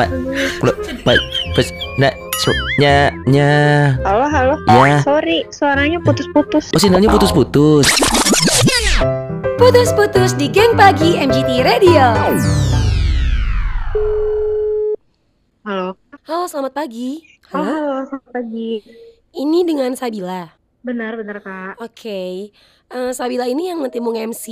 pak kulo pak pes nak nya nya Halo, halo. Ya. Sorry, suaranya putus-putus. oh sinyalnya putus-putus Putus-putus di geng pagi MGT Radio. Halo. Halo, selamat pagi. Halo, Halo. halo, selamat pagi. Ini dengan Sabila. Benar, benar, Kak. Oke. Eh, Sabila ini yang nanti mau MC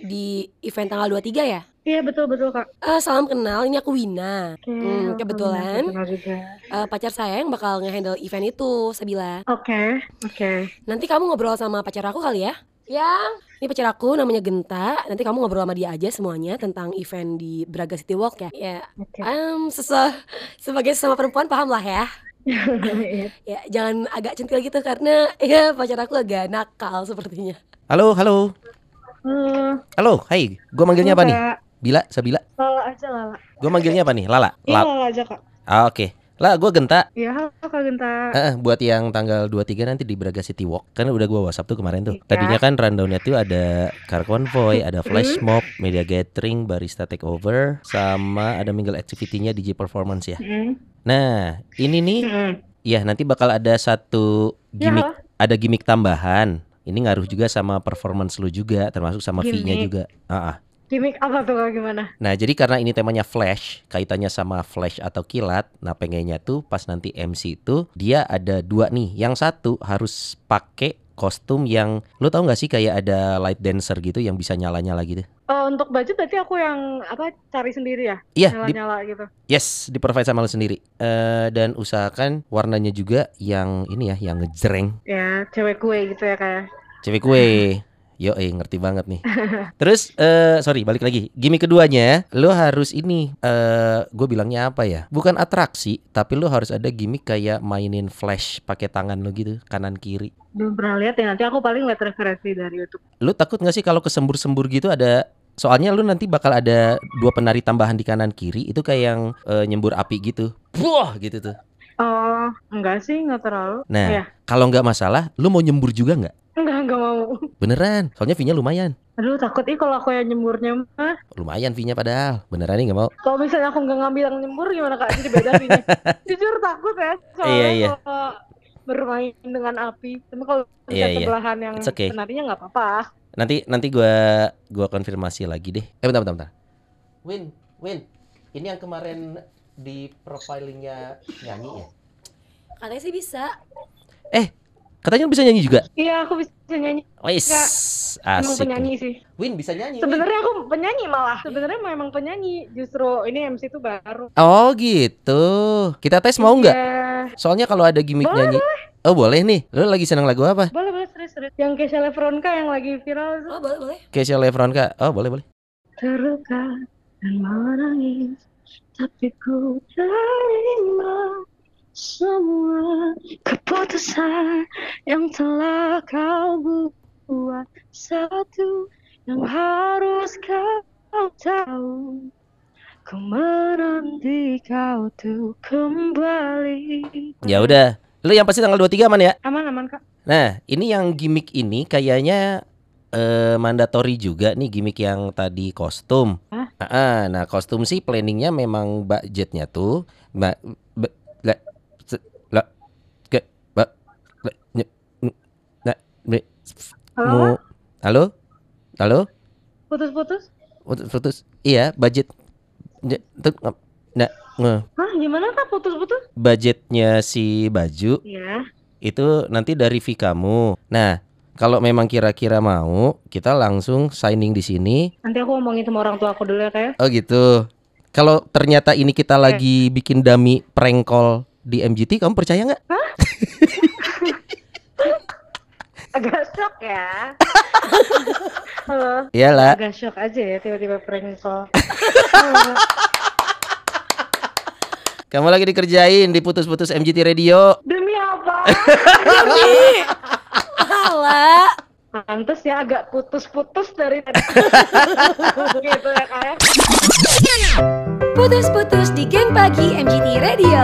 di event tanggal 23 ya? Iya, betul, betul, Kak. Eh, salam kenal, ini aku Wina. Oke, Hmm, kebetulan. kenal juga. Eh, pacar saya yang bakal nge-handle event itu, Sabila. Oke, oke. Nanti kamu ngobrol sama pacar aku kali ya? Ya. Ini pacar aku namanya Genta. Nanti kamu ngobrol sama dia aja semuanya tentang event di Braga City Walk ya. Ya, Oke. em, sese- sebagai sesama perempuan paham lah ya. Iya. Ya, jangan agak centil gitu karena ya pacar aku agak nakal sepertinya. halo halo Halo. halo hai gua manggilnya apa nih. Bila Sabila Lala aja, Lala. gua manggilnya apa nih Lala Iya, La Lala aja, Kak. ah, oke lah gua Genta Iya, halo, Kak Genta. Eh, buat yang tanggal 23 nanti di Braga City Walk kan udah gua WhatsApp tuh kemarin tuh. Iya. Tadinya kan rundownnya tuh ada car convoy, ada flash mob, media gathering, barista takeover, sama ada mingle activity-nya DJ performance ya. Mm. Nah, ini nih Mm. ya nanti bakal ada satu Ya, gimmick, ada gimmick tambahan. Ini ngaruh juga sama performance lu juga, termasuk sama fee-nya juga. Ah, ah. Gimmick apa tuh, Kak? Gimana? Nah, jadi karena ini temanya flash, kaitannya sama flash atau kilat, nah pengennya tuh pas nanti MC itu dia ada dua nih. Yang satu harus pakai kostum yang lu tahu nggak sih kayak ada light dancer gitu yang bisa nyala-nyala gitu. Oh, untuk baju berarti aku yang apa cari sendiri ya? Iya, di, Nyala-nyala gitu. yes, di provide sama lu sendiri. Eh dan usahakan warnanya juga yang ini ya, yang ngejreng. Ya, cewek kue gitu ya, kayak. Cewek kue. Yo, eh ngerti banget nih. Terus eh sorry balik lagi. Gimmick keduanya, lo harus ini eh gue bilangnya apa ya? Bukan atraksi, tapi lo harus ada gimmick kayak mainin flash pakai tangan lo gitu, kanan kiri. Belum pernah lihat ya, nanti aku paling lihat referensi dari YouTube. Lo takut nggak sih kalau kesembur-sembur gitu ada Soalnya lu nanti bakal ada dua penari tambahan di kanan kiri itu kayak yang eh, nyembur api gitu. Wah, gitu tuh. Oh, enggak sih, enggak terlalu. Nah, Iya. kalau nggak masalah, lu mau nyembur juga nggak? Enggak, enggak mau. Beneran. Soalnya fee-nya lumayan. Aduh, takut ih kalau aku yang nyemburnya mah. Lumayan fee-nya padahal. Beneran nih nggak mau. Kalau misalnya aku nggak ngambil yang nyembur gimana kak? Jadi beda sih. Jujur takut ya. Soalnya Iya, iya. kalau bermain dengan api. Tapi kalau Iya, iya. sebelahan yang It's okay. penarinya nggak apa-apa. Nanti nanti gua gua konfirmasi lagi deh. Eh bentar bentar bentar. Win, Win. Ini yang kemarin di profilingnya nyanyi ya? Katanya sih bisa. Katanya bisa nyanyi juga. Iya, aku bisa nyanyi. Wis, Enggak, Emang asik. penyanyi sih. Win bisa nyanyi. Sebenarnya aku penyanyi malah. Sebenarnya memang penyanyi. Justru ini MC itu baru. Oh gitu. Kita tes mau nggak? Iya. Soalnya kalau ada gimmick Boleh, nyanyi. Oh boleh nih. Lu lagi seneng lagu apa? Boleh, boleh serius, serius. Yang Kesha Lefronka yang lagi viral itu. Oh, boleh, boleh. Keisha Lefronka. Oh boleh boleh. Terluka dan menangis Tapi ku terima semua keputusan yang telah kau buat Satu yang harus kau tahu Ku menanti kau tuh kembali Ya udah. Lu yang pasti tanggal 23 aman ya? Aman, aman kak Nah, ini yang gimmick ini kayaknya eh mandatory juga nih gimmick yang tadi kostum. Hah? Ah, ah, nah kostum sih planningnya memang budgetnya tuh ba, Halo, mu, halo, halo, putus-putus? Putus, putus, iya budget, nah, nge, Hah, gimana kak? Putus-putus? budgetnya si baju Iya. itu nanti dari fee kamu. Nah, kalau memang kira-kira mau, kita langsung signing di sini. Nanti aku ngomongin sama orang tua aku dulu ya kak ya. Oh gitu. Kalau ternyata ini kita lagi bikin dummy prank call di MGT, kamu percaya nggak? Agak shock ya Halo Iyalah. agak shock aja ya tiba-tiba prank call. Kamu lagi dikerjain di putus-putus MGT Radio. Demi apa? Alah. Pantes ya agak putus-putus dari tadi. gitu ya kayak. Putus-putus di geng pagi MGT Radio.